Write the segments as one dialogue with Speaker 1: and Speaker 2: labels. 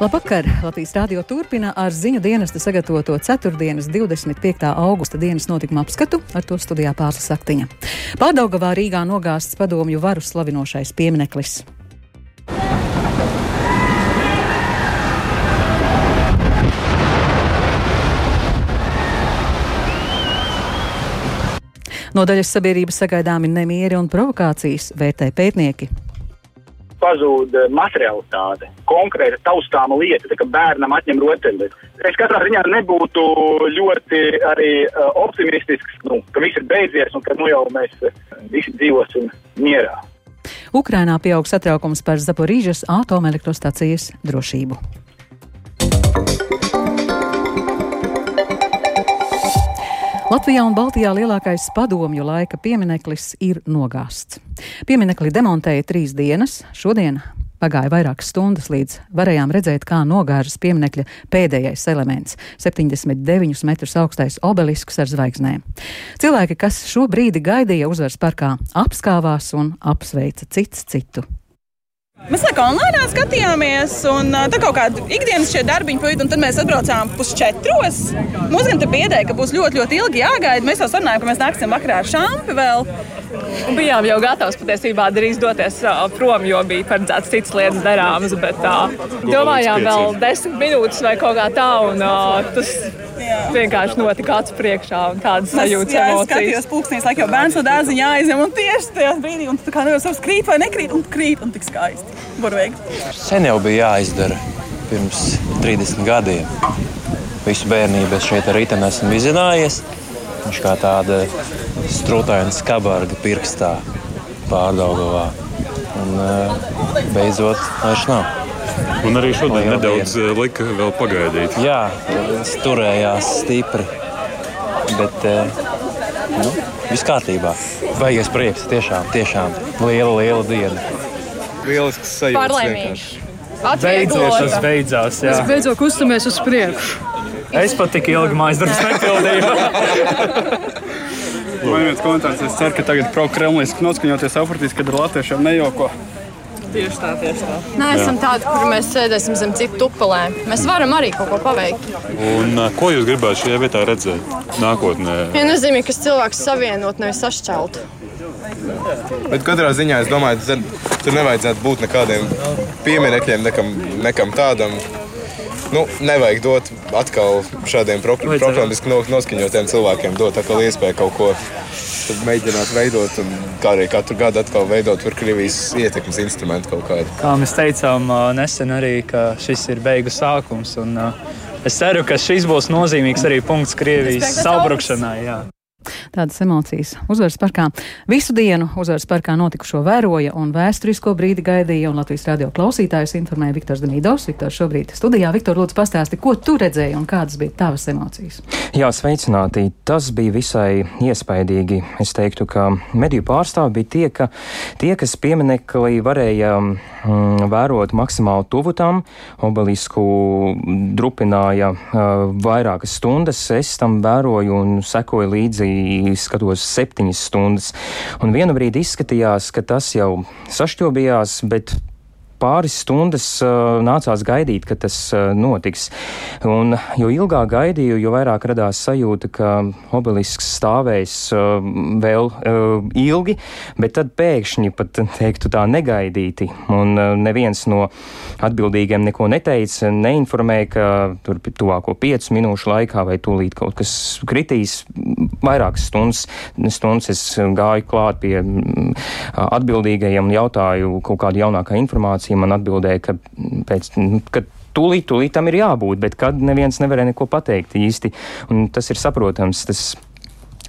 Speaker 1: Labvakar! Latvijas rādio turpina ar ziņu dienesta sagatavoto 4. 25. augusta dienas notikuma apskatu, ar to studijā pārslas aktiņa. Pārdaugavā Rīgā nogāsts padomju varu slavinošais piemineklis. No daļas sabiedrības sagaidāmi nemieri un provokācijas, vērtē pētnieki
Speaker 2: pazūd eh, materiālitāte, konkrēta taustāma lieta, tā kā bērnam atņem rotaļlietu. Es katrā ziņā nebūtu ļoti arī uh, optimistisks, nu, ka viss ir beidzies un ka nu jau mēs uh, visi dzīvosim mierā.
Speaker 1: Ukrainā pieaug satraukums par Zaporīžas atomelektrostacijas drošību. Latvijā un Baltijā lielākais padomju laika piemineklis ir nogāsts. Pieminekli demontēja trīs dienas, šodien Pagāja vairākas stundas, līdz varējām redzēt, kā nogāžas pieminekļa pēdējais elements - 79 metrus augstais obelisks ar zvaigznēm. Cilvēki, kas šo brīdi gaidīja uzvaras parkā, apskāvās un apsveica cits citu.
Speaker 3: Mēs tā kā online skatījāmies, un tā kaut kāda ikdienas šie darbiņi pavadīja, un tad mēs atbraucām pusčetros. Mums gan te biedēja, ka būs ļoti, ļoti ilgi jāgaida. Mēs jau sarunājām, ka mēs nāksim vakarā ar šāpi vēl. Un bijām jau gatavi patiesībā drīz doties uh, prom, jo bija paredzēts citas lietas darāmas. Bet uh, domājām, vēl desmit minūtes vai kaut kā tā, un uh, tas jā. vienkārši notika acu priekšā. Tādas sajūtas, jā, emocijas. Es skatījos, pulkstenis, laikam, jau bērns no dārziņa jāizņem, un tieši tajā brīdī, un tā kā nevar savs krīt vai nekrīt, un krīt, un tik skaisti. Burvīgi.
Speaker 4: Sen jau bija jāizdara pirms 30 gadiem. Visu bērnību es šeit ar rītdienu esmu izzinājies. Viņš kā tāda strūtaina skabarga pirkstā pārdaugavā. Un eh, beidzot vairs nav.
Speaker 5: Un arī šodien Liela nedaudz. Eh, lika vēl pagaidīt.
Speaker 4: Jā, turējās stipri. Bet eh, nu, viss kārtībā. Baigies prieks, tiešām, tiešām liela, liela diena.
Speaker 6: Lielisks sajūta.
Speaker 7: Pārlaimīgs.
Speaker 6: Beidzot tas beidzās. Jā.
Speaker 7: Mēs beidzot kustamies uz priekšu.
Speaker 6: Es pat tik ilgi mājas darbus nepildīju. Man viens komentārs, es ceru, ka tagad pro-kremliski noskaņoties apritīs, kad ar latviešiem nejoko.
Speaker 3: Tieši tā, tieši tā.
Speaker 7: Nē, esam tādi, kur mēs sēdēsim zem citu tupelēm. Mēs varam arī kaut ko paveikt.
Speaker 5: Un, ko jūs gribētu šajā vietā redzēt nākotnē?
Speaker 7: Ja nozīmē, ka cilvēks savienot, nevis sašķelt.
Speaker 8: Bet katrā ziņā es domāju, ka tur nevajadzētu būt nekādiem pieminekļiem, nekam, nekam tādam nu, nevajag dot atkal šādiem proklamiski noskaņotiem cilvēkiem, dot atkal iespēju kaut ko mēģināt veidot, un kā arī katru gadu atkal veidot Krievijas ietekmes instrumentu kaut kādu.
Speaker 6: Kā mēs teicām nesen arī, ka šis ir beigu sākums, un es ceru, ka šis būs nozīmīgs arī punkts Krievijas sabrukšanai.
Speaker 1: Tādas emocijas uzvaras parkā. Visu dienu uzvaras parkā notikušo vēroja un vēsturisko brīdi gaidīja, un Latvijas radio klausītājus informēja Viktors Demīdovs. Viktors šobrīd studijā. Viktor, lūdzu, pastāsti, ko tu redzēji un kādas bija tavas emocijas?
Speaker 9: Jā, sveicināti. Tas bija visai iespaidīgi. Es teiktu, ka mediju pārstāvi bija tie, ka tie, kas pieminekli varēja mm, vērot maksimāli tuvu tam, obelisku drupināja uh, vairākas stundas. Es tam vēroju un sekoju līdzi skatos septiņas stundas. Un vienu brīdi izskatījās, ka tas jau sašķobījās, bet pāris stundas uh, nācās gaidīt, ka tas uh, notiks. Un, jo ilgāk gaidīju, jo vairāk radās sajūta, ka obelisks stāvēs uh, vēl uh, ilgi, bet tad pēkšņi pat teiktu tā negaidīti. Un uh, neviens no atbildīgiem neko neteica, neinformēja, ka tur tuvāko piecu minūšu laikā vai tūlīt kaut kas kritīs. Vairākas stundas, stundas es gāju klāt pie atbildīgajiem un jautāju kaut kādu jaunākā informāciju komisija man atbildēja, ka, pēc, ka tūlīt, tūlīt tam ir jābūt, bet kad neviens nevarēja neko pateikt īsti. Un tas ir saprotams. Tas,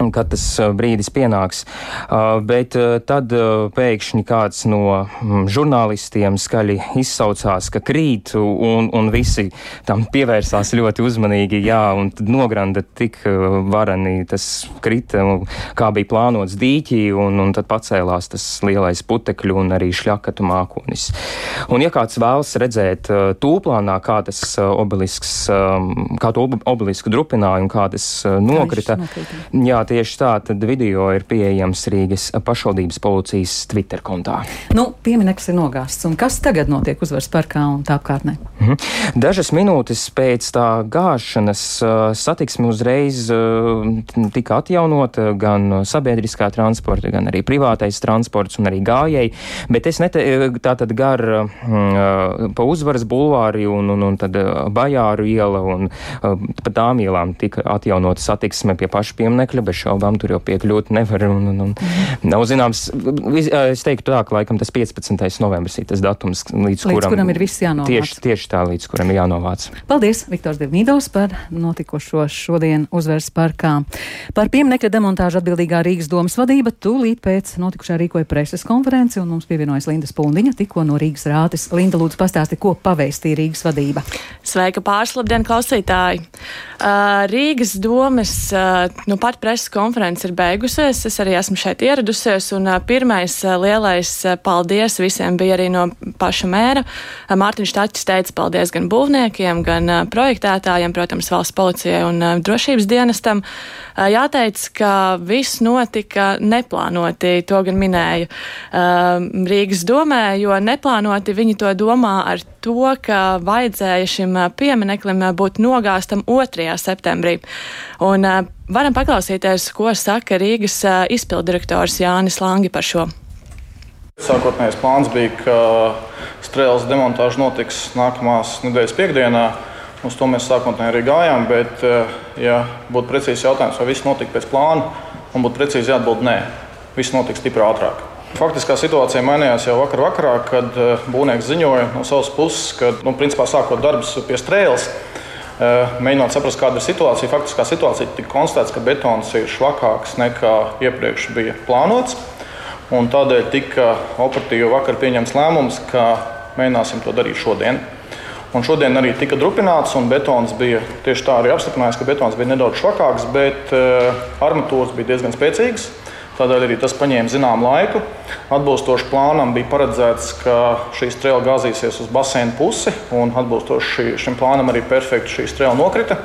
Speaker 9: kad tas uh, brīdis pienāks. Uh, bet uh, tad pēkšņi kāds no mm, žurnālistiem skaļi izsaucās, ka krīt, un, un visi tam pievērsās ļoti uzmanīgi, jā, un nogranda tik varani tas krita, kā bija plānots dīķī, un, un tad pacēlās tas lielais putekļu un arī šļakatu mākonis. Un ja kāds vēlas redzēt tūplānā, kā tas obelisks, um, kā to obelisku drupināja un kā tas nokrita, jā, tieši tā, tad video ir pieejams Rīgas pašvaldības policijas Twitter kontā.
Speaker 1: Nu, piemineklis ir nogāsts, un kas tagad notiek uzvaras parkā un tā apkārtnē?
Speaker 9: Mhm. Dažas minūtes pēc tā gāšanas satiksme uzreiz tika atjaunota gan sabiedriskā transporta, gan arī privātais transports un arī gājēji, bet es nete, tā tad gar pa uzvaras bulvāri un, un, un tad Bajāru iela un pa tām ielām tika atjaunota satiksme pie paša pieminekļa, bez šaubām tur jau piekļūt nevar un, un, un mhm. nav zināms, es teiktu tā, ka laikam tas 15. novembris ir tas datums, līdz,
Speaker 1: līdz
Speaker 9: kuram,
Speaker 1: kuram ir viss jānovāc.
Speaker 9: Tieši, tieši tā, līdz kuram ir jānovāc.
Speaker 1: Paldies, Viktors Devnīdovs, par notikušo šodien uzvaras parkā. Par pieminekļa demontāžu atbildīgā Rīgas domas vadība tūlīt pēc notikušā rīkoja preses konferenci, un mums pievienojas Linda Spundiņa, tikko no Rīgas rātes. Linda, lūdzu, pastāsti, ko paveistīja Rīgas vadība.
Speaker 7: Sveika, pārslabdien, klausītāji! Uh, Rīgas domas uh, nu pat preses konferences ir beigusies, es arī esmu šeit ieradusies, un pirmais lielais paldies visiem bija arī no paša mēra. Mārtiņš Taķis teica paldies gan būvniekiem, gan projektētājiem, protams, valsts policijai un drošības dienestam. Jāteic, ka viss notika neplānoti, to gan minēju Rīgas domē, jo neplānoti viņi to domā ar to, ka vajadzēja šim piemineklim būt nogāstam 2. septembrī. Un varam paklausīties, ko saka Rīgas izpildirektors Jānis Langi par šo.
Speaker 10: Sākotnējais plāns bija, ka strēles demontāža notiks nākamās nedēļas piekdienā. Uz to mēs sākotnēji arī gājām, bet, ja būtu precīzi jautājums, vai viss notika pēc plāna, man būtu precīzi jāatbild nē. Viss notika stipri ātrāk. Faktiskā situācija mainījās jau vakar vakarā, kad būvnieks ziņoja no savas puses, ka, nu, principā sākot darbus pie strēles, mēģinot saprast, kāda ir situācija. Faktiskā situācija tika konstatēts, ka betons ir švakāks nekā iepriekš bija plānots. Tādēļ tika operatīvi vakar pieņemts lēmums, ka mēģināsim to darīt šodien. Un šodien arī tika drupināts, un betons bija tieši tā arī apstiprinājis, ka betons bija nedaudz švakāks, bet uh, armatūras bija diezgan spēcīgas. Tādēļ arī tas paņēma zināmu laiku. Atbilstoši plānam bija paredzēts, ka šī strēle gāzīsies uz basēnu pusi, un atbilstoši šim plānam arī perfekti šī strēle nokrita.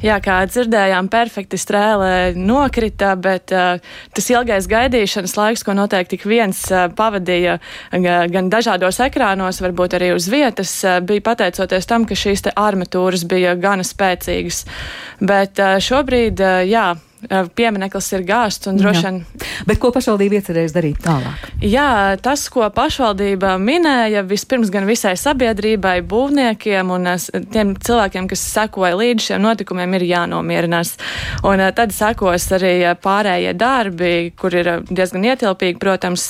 Speaker 7: Jā, kā dzirdējām, perfekti strēlē nokrita, bet uh, tas ilgais gaidīšanas laiks, ko noteikti tik viens uh, pavadīja gan dažādos ekrānos, varbūt arī uz vietas, uh, bija pateicoties tam, ka šīs armatūras bija gana spēcīgas. Bet uh, šobrīd, uh, jā, piemineklis ir gāsts un droši vien.
Speaker 1: Bet ko pašvaldība iecerēs darīt tālāk?
Speaker 7: Jā, tas, ko pašvaldība minēja, vispirms gan visai sabiedrībai, būvniekiem un tiem cilvēkiem, kas sekoja līdz šiem notikumiem, ir jānomierinās. Un tad sekos arī pārējie darbi, kur ir diezgan ietilpīgi, protams,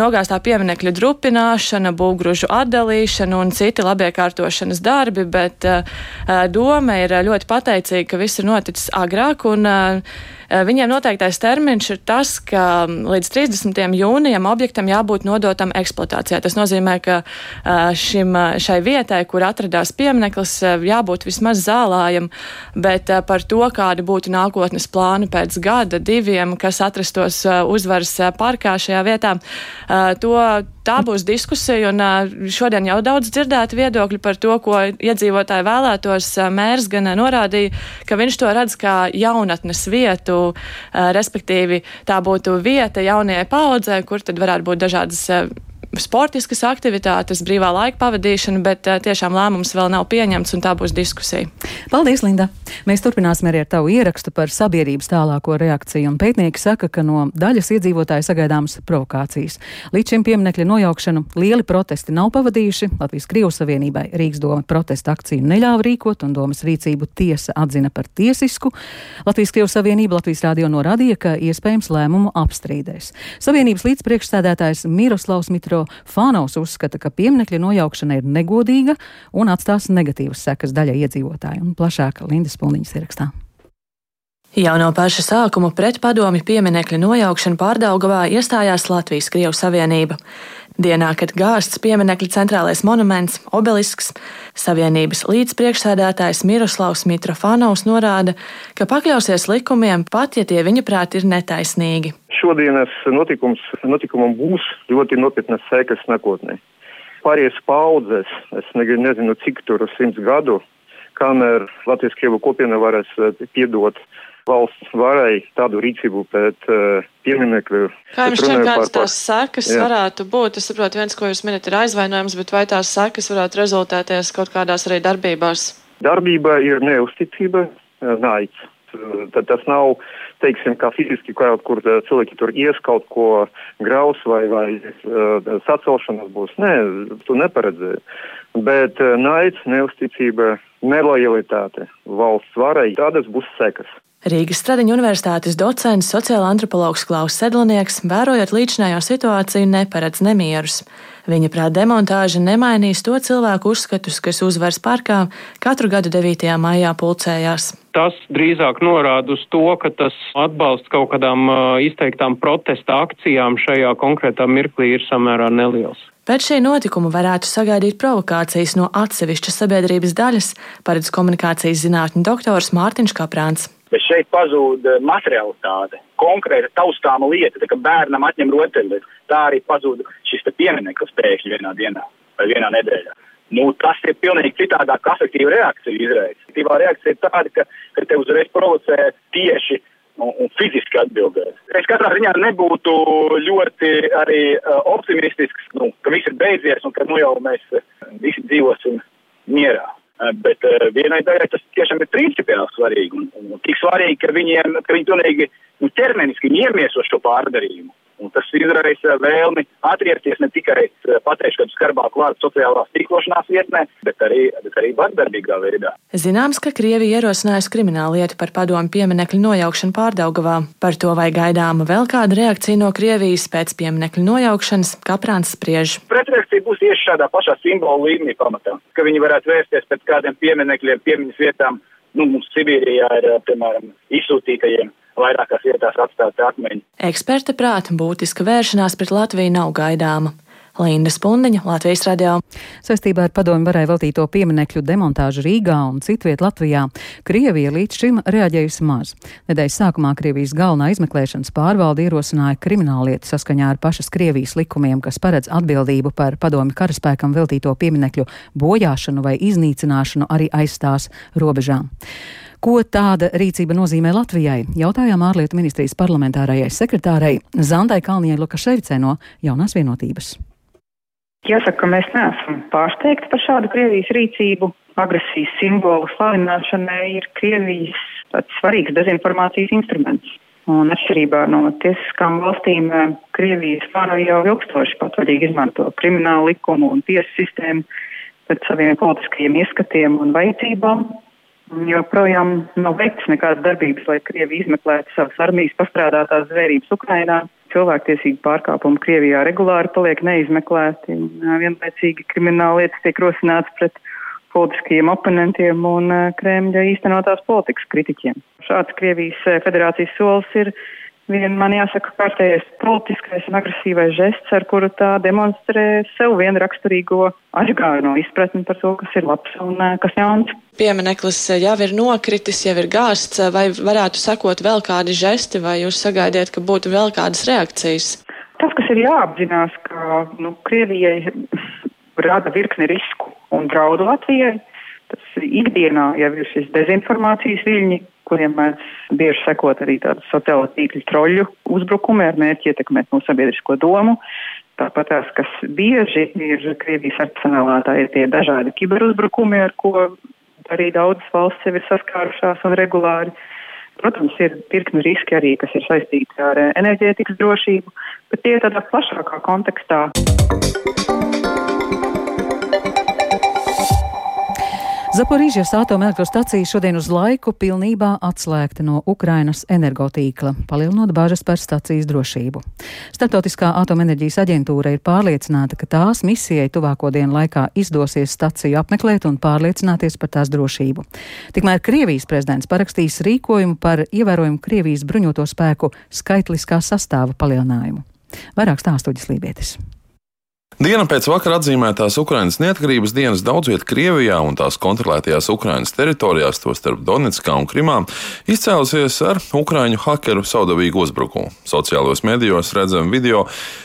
Speaker 7: nogāstā pieminekļa drupināšana, būvgružu atdalīšana un citi labiekārtošanas darbi, bet doma ir ļoti pateicīga, ka viss ir noticis agrāk un Um. Viņiem noteiktais termiņš ir tas, ka līdz 30. jūnijam objektam jābūt nodotam eksploatācijā. Tas nozīmē, ka šim, šai vietai, kur atradās piemineklis, jābūt vismaz zālājam, bet par to, kādi būtu nākotnes plāni pēc gada, diviem, kas atrastos uzvaras parkā šajā vietā, to tā būs diskusija, un šodien jau daudz dzirdēti viedokļi par to, ko iedzīvotāji vēlētos. Mērs gan norādīja, ka viņš to redz kā jaunatnes vietu, respektīvi tā būtu vieta jaunajai paudzē, kur tad varētu būt dažādas sportiskas aktivitātes, brīvā laika pavadīšana, bet uh, tiešām lēmums vēl nav pieņemts un tā būs diskusija.
Speaker 1: Paldies, Linda! Mēs turpināsim arī ar tavu ierakstu par sabiedrības tālāko reakciju, un pētnieki saka, ka no daļas iedzīvotāju sagaidāmas provokācijas. Līdz šim pieminekļa nojaušanu lieli protesti nav pavadījuši. Latvijas Krievijas Savienībai Rīgas doma protesta akciju neļāva rīkot, un domas rīcību tiesa atzina par tiesisku. Latvijas Krievijas Savienība Latvijas rādio norādīja, ka iespējams lēmumu apstrīdēs. Savienības līdzpriekšsēdētājs Miroslavs Mitro Fānaus uzskata, ka pieminekļa nojaukšana ir negodīga un atstās negatīvas sekas daļai iedzīvotāju. Un plašāk Lindas Pundiņas ierakstā.
Speaker 7: Jau no paša sākuma pret padomi pieminekļa nojaukšanu pārdaugavā iestājās Latvijas Krievijas Savienība. Dienā, kad gāsts pieminekļa centrālais monuments, obelisks, Savienības līdzpriekšsēdētājs Miroslavs Mitrofanovs norāda, ka pakļausies likumiem pat, ja tie viņa prāt ir netaisnīgi.
Speaker 11: Šodienas notikums, notikumam būs ļoti nopietnas sekas nākotnē. Pāries paudzes, es nezinu, cik tur simts gadu, kamēr Latvijas Krievu kopiena varēs piedot valsts varai tādu rīcību pret uh, pieminekļu.
Speaker 7: Kā jums šķiet, kādas tās sekas jā. varētu būt? Es saprotu, viens, ko jūs minat, ir aizvainojums, bet vai tās sekas varētu rezultēties kaut kādās arī darbībās?
Speaker 11: Darbība ir neusticība, naids. Tad tas nav, teiksim, kā fiziski kaut kur cilvēki tur ies kaut ko graus vai, vai uh, sacelšanas būs. Nē, tu neparedzēji. Bet uh, naids, neusticība, nelojalitāte valsts varai, tādas būs sekas.
Speaker 7: Rīgas Stradiņa universitātes docents, sociāla antropologs Klaus Sedlnieks, vērojot līdzinājā situāciju, neparedz nemierus. Viņa prāt demontāža nemainīs to cilvēku uzskatus, kas uzvaras parkā katru gadu 9. maijā pulcējās.
Speaker 12: Tas drīzāk norāda uz to, ka tas atbalsts kaut kādām izteiktām protesta akcijām šajā konkrētā mirklī ir samērā neliels.
Speaker 7: Pēc šī notikuma varētu sagaidīt provokācijas no atsevišķas sabiedrības daļas, paredz komunikācijas zinātņu doktors Mārtiņš Kaprāns.
Speaker 2: Bet šeit pazūd eh, materialitāte, konkrēta taustāma lieta, tā kā bērnam atņem rotaļu, tā arī pazūd šis piemineklis pēkšņi vienā dienā vai vienā nedēļā. Nu, tas ir pilnīgi citādāk afektīva reakcija izraisa. Aktīvā reakcija ir tāda, ka, ka te uzreiz provocē tieši un, un fiziski atbildēt. Es katrā ziņā nebūtu ļoti arī uh, optimistisks, nu, ka viss ir beidzies un ka nu jau mēs uh, visi dzīvosim mierā. Uh, bet uh, vienai daļai tas tiešām ir principiāli svarīgi un, un, un tik svarīgi, ka viņiem, ka viņi pilnīgi nu, ķermeniski iemieso šo pārdarījumu. Un tas izraisa vēlmi atriepties ne tikai eh, pateikšu kādu skarbāku vārdu sociālās tīklošanās vietnē, bet arī, bet arī vardarbīgā veidā.
Speaker 7: Zināms, ka Krievija ierosinājusi kriminālu lietu par padomu pieminekļu nojaukšanu pārdaugavā. Par to vai gaidāma vēl kāda reakcija no Krievijas pēc pieminekļu nojaukšanas, Kaprāns spriež.
Speaker 2: Pretreakcija būs tieši šādā pašā simbolu līmenī pamatā, ka viņi varētu vērsties pēc kādiem pieminekļiem, piemiņas vietām. Nu, mums Sibīrijā ir, piemēram, izsūtītajiem vairākās vietās atstāti akmeņi.
Speaker 7: Eksperta prāta būtiska vēršanās pret Latviju nav gaidāma. Linda Spundiņa, Latvijas radio.
Speaker 1: Saistībā ar padomu varēja veltīto pieminekļu demontāžu Rīgā un citviet Latvijā Krievija līdz šim reaģējusi maz. Nedēļas sākumā Krievijas galvenā izmeklēšanas pārvalde ierosināja krimināllietu saskaņā ar pašas Krievijas likumiem, kas paredz atbildību par padomu karaspēkam veltīto pieminekļu bojāšanu vai iznīcināšanu arī aizstās robežām. Ko tāda rīcība nozīmē Latvijai? Jautājām ārlietu ministrijas parlamentārajai sekretārei Zandai Kalnijai Lukaševicē no jaunās vienotības.
Speaker 13: Jāsaka, ka mēs neesam pārsteigti par šādu Krievijas rīcību. Agresijas simbolu slavināšanai ir Krievijas svarīgs dezinformācijas instruments. Un atšķirībā no tiesiskām valstīm, Krievijas vara jau ilgstoši patvaļīgi izmanto kriminālu likumu un tiesu sistēmu pēc saviem politiskajiem ieskatiem un vajadzībām joprojām nav veikts nekādas darbības, lai Krievi izmeklētu savas armijas pastrādātās zvērības Ukrainā. Cilvēktiesību pārkāpumi Krievijā regulāri paliek neizmeklēti. Vienlaicīgi krimināla lietas tiek rosināts pret politiskajiem oponentiem un Kremļa īstenotās politikas kritiķiem. Šāds Krievijas federācijas solis ir vien man jāsaka kārtējais politiskais un agresīvais žests, ar kuru tā demonstrē sev vienu raksturīgo atgāju no izpratni par to, kas ir labs un kas jauns.
Speaker 7: Piemineklis jau ir nokritis, jau ir gāsts, vai varētu sakot vēl kādi žesti, vai jūs sagaidiet, ka būtu vēl kādas reakcijas?
Speaker 13: Tas, kas ir jāapzinās, ka nu, Krievijai rada virkni risku un draudu Latvijai. Tas ikdienā jau ir šis dezinformācijas viļņi, kuriem mēdz bieži sekot arī tādu sociālo tīkļu troļu uzbrukumi ar mērķi ietekmēt mūsu sabiedrisko domu. Tāpat tās, kas bieži ir Krievijas arsenālā, tā ir tie dažādi kiberuzbrukumi, ar ko arī daudzas valsts jau ir saskārušās un regulāri. Protams, ir virkni riski arī, kas ir saistīti ar enerģētikas drošību, bet tie tādā plašākā kontekstā.
Speaker 1: Zaporīžas atomelektrostacija šodien uz laiku pilnībā atslēgta no Ukrainas energotīkla, palielinot bāžas par stacijas drošību. Startautiskā atomenerģijas aģentūra ir pārliecināta, ka tās misijai tuvāko dienu laikā izdosies staciju apmeklēt un pārliecināties par tās drošību. Tikmēr Krievijas prezidents parakstīs rīkojumu par ievērojumu Krievijas bruņoto spēku skaitliskā sastāva palielinājumu. Vairāk stāstuģis Lībietis.
Speaker 14: Diena pēc vakar atzīmētās Ukrainas neatkarības dienas daudz vietā Krievijā un tās kontrolētajās Ukrainas teritorijās, tostarp Donetskā un Krimā, izcēlusies ar ukraiņu hakeru saudabīgu uzbrukumu. Sociālajos medijos redzam video,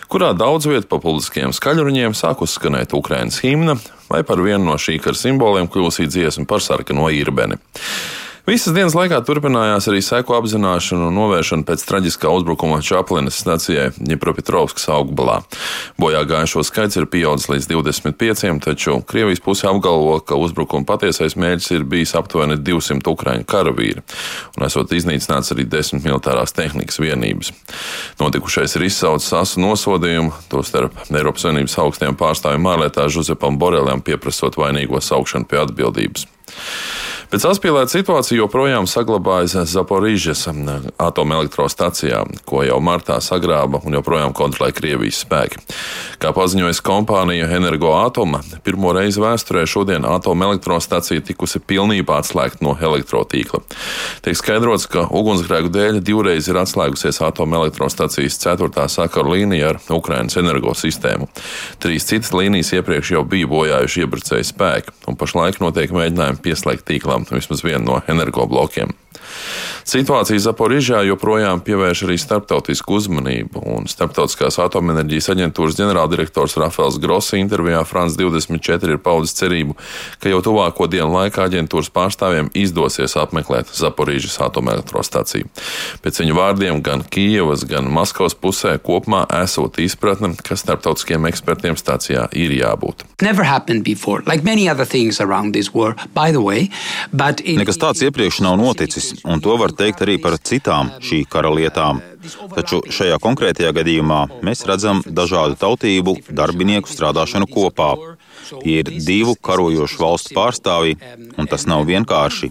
Speaker 14: kurā daudz vietā pa publiskiem skaļruņiem sāk uzskanēt Ukrainas himna vai par vienu no šī kara simboliem kļūsī dziesma par sarkano īrbeni. Visas dienas laikā turpinājās arī seku apzināšana un novēršana pēc traģiskā uzbrukuma Čaplinas stacijai Ņepropetrovskas augbalā. Bojā gājušo skaits ir pieaudzis līdz 25, taču Krievijas puse apgalvo, ka uzbrukuma patiesais mērķis ir bijis aptuveni 200 ukraiņu karavīri, un esot iznīcināts arī desmit militārās tehnikas vienības. Notikušais ir izsaucis asu nosodījumu, tostarp Eiropas Savienības augstajam pārstāvjiem ārlietā Žuzepam Borelam pieprasot vainīgo saukšanu pie atbildības. Pēc saspīlēta situācija joprojām saglabājas Zaporīžas atomelektrostacijā, ko jau martā sagrāba un joprojām kontrolē Krievijas spēki. Kā paziņojas kompānija Energo Atoma, pirmo reizi vēsturē šodien atomelektrostacija tikusi pilnībā atslēgta no elektrotīkla. Tiek skaidrots, ka ugunsgrēku dēļ divreiz ir atslēgusies atomelektrostacijas ceturtā sakaru līnija ar Ukrainas energosistēmu. Trīs citas līnijas iepriekš jau bija bojājuši iebrucēju spēki, un pašlaik notiek mēģinājumi pieslēgt tīklam vismaz vienu no energoblokiem. Situācija Zaporižā joprojām pievērš arī starptautisku uzmanību, un Starptautiskās atomenerģijas aģentūras ģenerāldirektors Rafēls Grossi intervijā France 24 ir paudis cerību, ka jau tuvāko dienu laikā aģentūras pārstāvjiem izdosies apmeklēt Zaporižas atomelektrostaciju. Pēc viņa vārdiem gan Kijavas, gan Maskavas pusē kopumā esot izpratne, ka starptautiskiem ekspertiem stācijā ir jābūt.
Speaker 15: Way, in... Nekas tāds iepriekš nav noticis, un to var teikt arī par citām šī kara lietām. Taču šajā konkrētajā gadījumā mēs redzam dažādu tautību darbinieku strādāšanu kopā. Ir divu karojošu valstu pārstāvji, un tas nav vienkārši.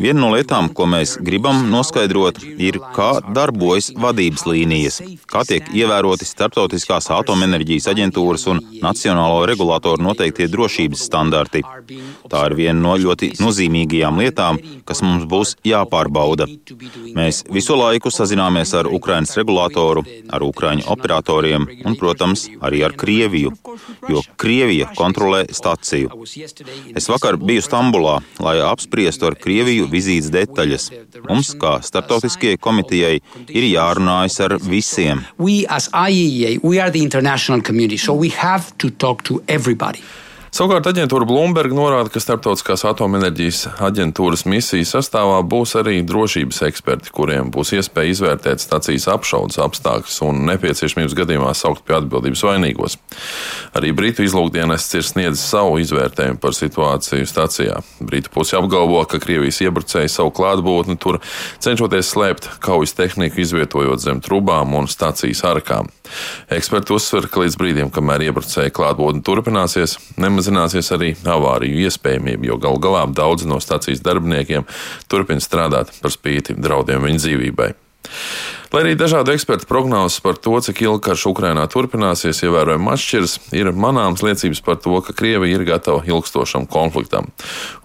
Speaker 15: Viena no lietām, ko mēs gribam noskaidrot, ir, kā darbojas vadības līnijas, kā tiek ievēroti starptautiskās atomenerģijas aģentūras un nacionālo regulātoru noteiktie drošības standarti. Tā ir viena no ļoti nozīmīgajām lietām, kas mums būs jāpārbauda. Mēs visu laiku sazināmies ar Ukraiņas regulātoru, ar Ukraiņu operatoriem un, protams, arī ar Krieviju, jo Krievija kontrolē staciju. Es vakar biju Stambulā, lai apspriestu ar Krieviju vizītes detaļas. Mums, kā starptautiskajai komitejai, ir jārunājas ar visiem. We, as IEA, we are the international community, so we have to talk to everybody.
Speaker 14: Savukārt aģentūra Bloomberg norāda, ka starptautiskās atomenerģijas aģentūras misijas sastāvā būs arī drošības eksperti, kuriem būs iespēja izvērtēt stacijas apšaudas apstākļus un nepieciešamības gadījumā saukt pie atbildības vainīgos. Arī Britu izlūkdienests ir sniedzis savu izvērtējumu par situāciju stacijā. Britu pusi apgalvo, ka Krievijas iebrucēji savu klātbūtni tur cenšoties slēpt kaujas tehniku, izvietojot zem trubām un stacijas arkām. Eksperti uzsver, ka līdz brīdim, kamēr iebrucēji klātbūtne turpināsies, nemaz samazināsies arī avāriju iespējamība, jo gal galā daudzi no stacijas darbiniekiem turpina strādāt par spīti draudiem viņu dzīvībai. Lai arī dažādu ekspertu prognozes par to, cik ilgi karš Ukrainā turpināsies, ievērojami atšķiras, ir manāms liecības par to, ka Krievija ir gatava ilgstošam konfliktam.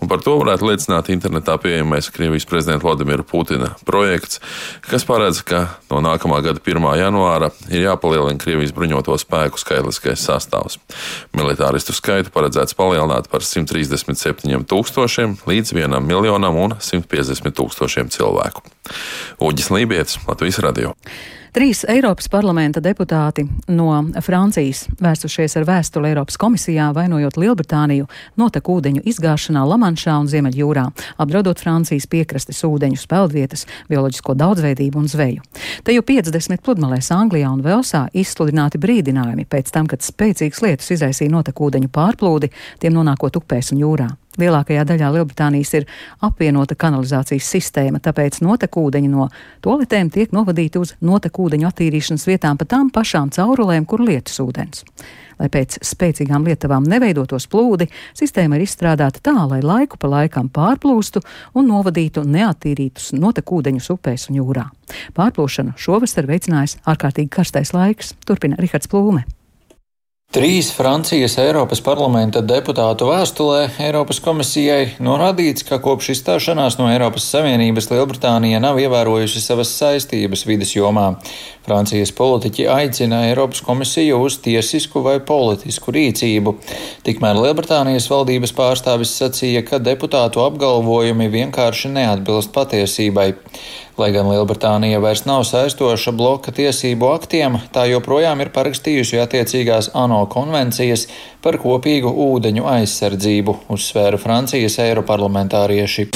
Speaker 14: Un par to varētu liecināt internetā pieejamais Krievijas prezidenta Vladimira Putina projekts, kas paredz, ka no nākamā gada 1. janvāra ir jāpalielina Krievijas bruņoto spēku skaitliskais sastāvs. Militāristu skaitu paredzēts palielināt par 137 tūkstošiem līdz 1 miljonam un 150 tūkstošiem cilvēku. Uģis Lībijams, Latvijas radio.
Speaker 1: Trīs Eiropas parlamenta deputāti no Francijas vērsušies ar vēstuli Eiropas komisijā, vainojot Lielbritāniju noteku ūdeņu izgāšanā Lamanšā un Ziemeļjūrā, apdraudot Francijas piekrastes ūdeņu peldvietas, bioloģisko daudzveidību un zveju. Te jau 50 pludmalēs Anglijā un Velsā izsludināti brīdinājumi pēc tam, kad spēcīgs lietus izraisīja noteku ūdeņu pārplūdi, tiem nonākot upēs un jūrā. Lielākajā daļā Lielbritānijas ir apvienota kanalizācijas sistēma, tāpēc notekūdeņi no toaletēm tiek novadīti uz notekūdeņu attīrīšanas vietām pa tām pašām caurulēm, kur lietus ūdens. Lai pēc spēcīgām lietavām neveidotos plūdi, sistēma ir izstrādāta tā, lai laiku pa laikam pārplūstu un novadītu neattīrītus notekūdeņus upēs un jūrā. Pārplūšanu šovasar veicinājis ārkārtīgi karstais laiks, turpina Rihards Plūme.
Speaker 16: Trīs Francijas Eiropas parlamenta deputātu vēstulē Eiropas komisijai norādīts, ka kopš izstāšanās no Eiropas Savienības Lielbritānija nav ievērojusi savas saistības vidas jomā. Francijas politiķi aicina Eiropas komisiju uz tiesisku vai politisku rīcību. Tikmēr Lielbritānijas valdības pārstāvis sacīja, ka deputātu apgalvojumi vienkārši neatbilst patiesībai. Lai gan Lielbritānija vairs nav saistoša bloka tiesību aktiem, tā joprojām ir parakstījusi attiecīgās ANO konvencijas par kopīgu ūdeņu aizsardzību, uzsvēra Francijas eiroparlamentārieši.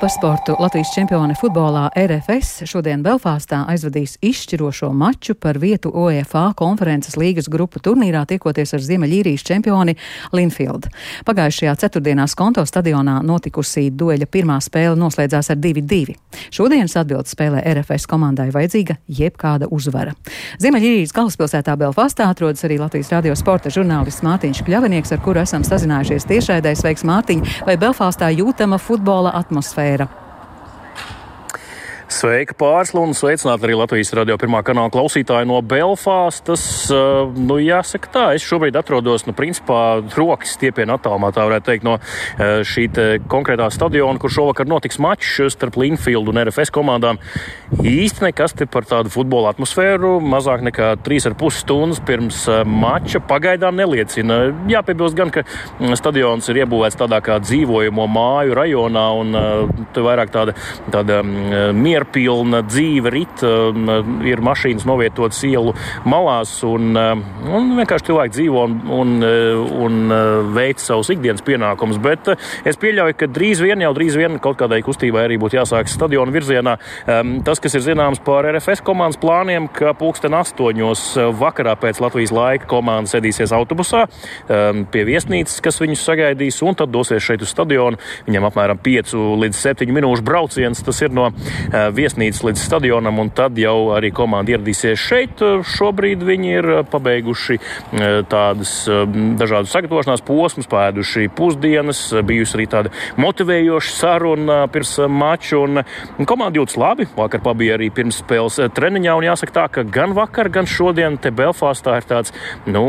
Speaker 1: Par sportu Latvijas čempione futbolā RFS šodien Belfāstā aizvadīs izšķirošo maču par vietu UEFA konferences līgas grupu turnīrā tiekoties ar Ziemeļīrijas čempioni Linfield. Pagājušajā ceturtdienā Skonto stadionā notikusī dueļa pirmā spēle noslēdzās ar 2-2. Šodienas atbildes spēlē RFS komandai vajadzīga jebkāda uzvara. Ziemeļīrijas galvaspilsētā Belfāstā atrodas arī Latvijas radio sporta žurnālists Mārtiņš Kļavinieks, ar kuru esam sazinājušies tiešraidē. Sveiks, Mārtiņ! Vai Belfāstā jūtama futbola atmosfēra? Eera.
Speaker 17: Sveika, pārslu un sveicināt arī Latvijas radio pirmā kanāla klausītāju no Belfāstas. Nu, jāsaka tā, es šobrīd atrodos, nu, principā, rokas stiepienu attālumā, tā varētu teikt, no šī konkrētā stadiona, kur šovakar notiks mačs starp Linfield un RFS komandām. Īsti nekas te par tādu futbola atmosfēru mazāk nekā 3,5 stundas pirms mača pagaidām neliecina. Jāpiebilst gan, ka stadions ir iebūvēts tādā kā dzīvojamo māju rajonā un te vairāk tāda, tāda miera mierpilna dzīve rit, um, ir mašīnas novietotas ielu malās, un, um, un vienkārši cilvēki dzīvo un, un, uh, un uh, veic savus ikdienas pienākumus. Bet uh, es pieļauju, ka drīz vien, jau drīz vien kaut kādai kustībai arī būtu jāsāk stadiona virzienā. Um, tas, kas ir zināms par RFS komandas plāniem, ka pulksten astoņos vakarā pēc Latvijas laika komanda sēdīsies autobusā pie viesnīcas, kas viņus sagaidīs, un tad dosies šeit uz stadionu. Viņam apmēram 5 līdz 7 minūšu brauciens. Tas ir no viesnīcas līdz stadionam, un tad jau arī komanda ieradīsies šeit. Šobrīd viņi ir pabeiguši tādas dažādas sagatavošanās posmus, pēduši pusdienas, bijusi arī tāda motivējoša saruna pirms mača, un komanda jūtas labi. Vakar pabija arī pirms spēles treniņā, un jāsaka tā, ka gan vakar, gan šodien te Belfāstā ir tāds, nu,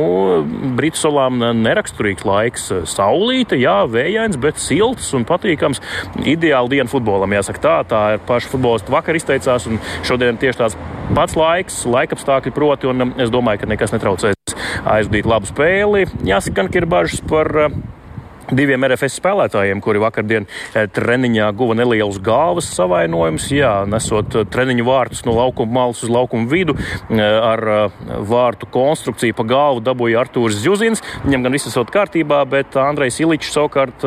Speaker 17: Britu salām neraksturīgs laiks. Saulīte, jā, vējains, bet silts un patīkams. Ideāla diena futbolam, jāsaka tā, tā ir paša futbolistu vakar izteicās, un šodien tieši tāds pats laiks, laikapstākļi proti, un um, es domāju, ka nekas netraucēs aizdīt labu spēli. Jāsaka, ka ir bažas par uh, diviem RFS spēlētājiem, kuri vakardien eh, treniņā guva nelielus galvas savainojumus. Jā, nesot eh, treniņu vārtus no laukuma malas uz laukuma vidu, eh, ar vārtu konstrukciju pa galvu dabūja Artūrs Zjuzins. Viņam gan viss esot kārtībā, bet Andrejs Iličs savukārt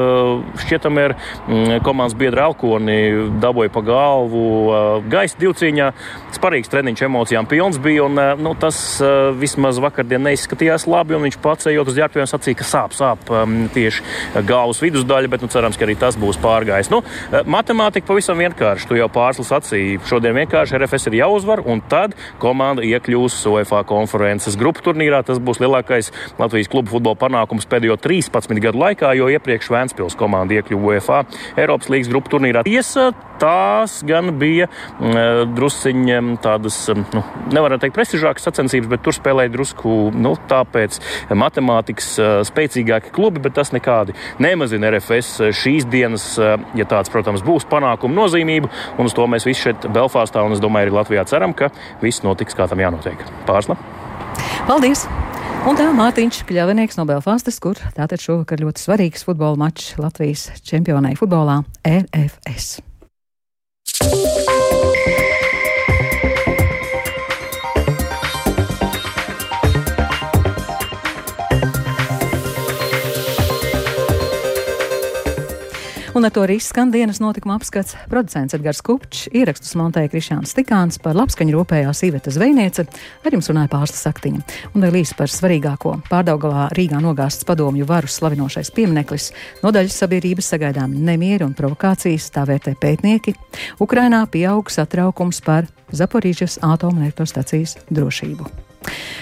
Speaker 17: šķietam ir mm, komandas biedra Elkoni dabūja pa galvu gaisa divcīņā. Sparīgs treniņš emocijām pilns bija, un nu, tas vismaz vakardien neizskatījās labi, un viņš pats ejot uz ģērbtuviem sacīja, ka sāp, sāp tieši galvas vidusdaļa, bet nu, cerams, ka arī tas būs pārgājis. Nu, matemātika pavisam vienkārši. Tu jau pārslas sacīji. Šodien vienkārši RFS ir jāuzvar, un tad komanda iekļūs UEFA konferences grupu turnīrā. Tas būs lielākais Latvijas klubu futbola panākums pēdējo 13 gadu laikā, jo iepriekš Vēnspils komanda iekļuva UEFA Eiropas līgas grupu turnīrā. Tiesa, tās gan bija mm, drusciņi tādas, nu, nevaram teikt, prestižākas sacensības, bet tur spēlēja drusku nu, tāpēc matemātikas spēcīgāki klubi, bet tas nekādi nemazina RFS šīs dienas, ja tāds, protams, būs panākumu nozīmību, un uz to mēs visi šeit Belfāstā un es domāju arī Latvijā ceram, ka viss notiks kā tam jānotiek. Pārsla!
Speaker 1: Paldies! Un tā Mārtiņš Kļavinieks no Belfāstas, kur tātad šovakar ļoti svarīgs futbola mačs Latvijas čempionai futbolā RFS. Un ar to arī skan dienas notikuma apskats. Producents Edgars Kupčs, ierakstus montēja Krišāns Stikāns, par labskaņu rūpējās Iveta Zvejniece, ar jums runāja pārsta saktiņa. Un vēl īsi par svarīgāko. Pārdaugalā Rīgā nogāsts padomju varu slavinošais piemineklis. Nodaļas sabiedrības sagaidām nemieri un provokācijas, tā vērtē pētnieki. Ukrainā pieaug satraukums par Zaporīžas atomelektrostacijas drošību.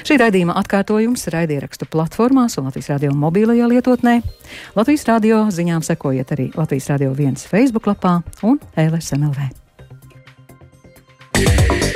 Speaker 1: Šī raidījuma atkārtojums raidierakstu platformās un Latvijas radio mobīlajā lietotnē. Latvijas radio ziņām sekojiet arī Latvijas radio viens Facebook lapā un LSMLV. Yeah.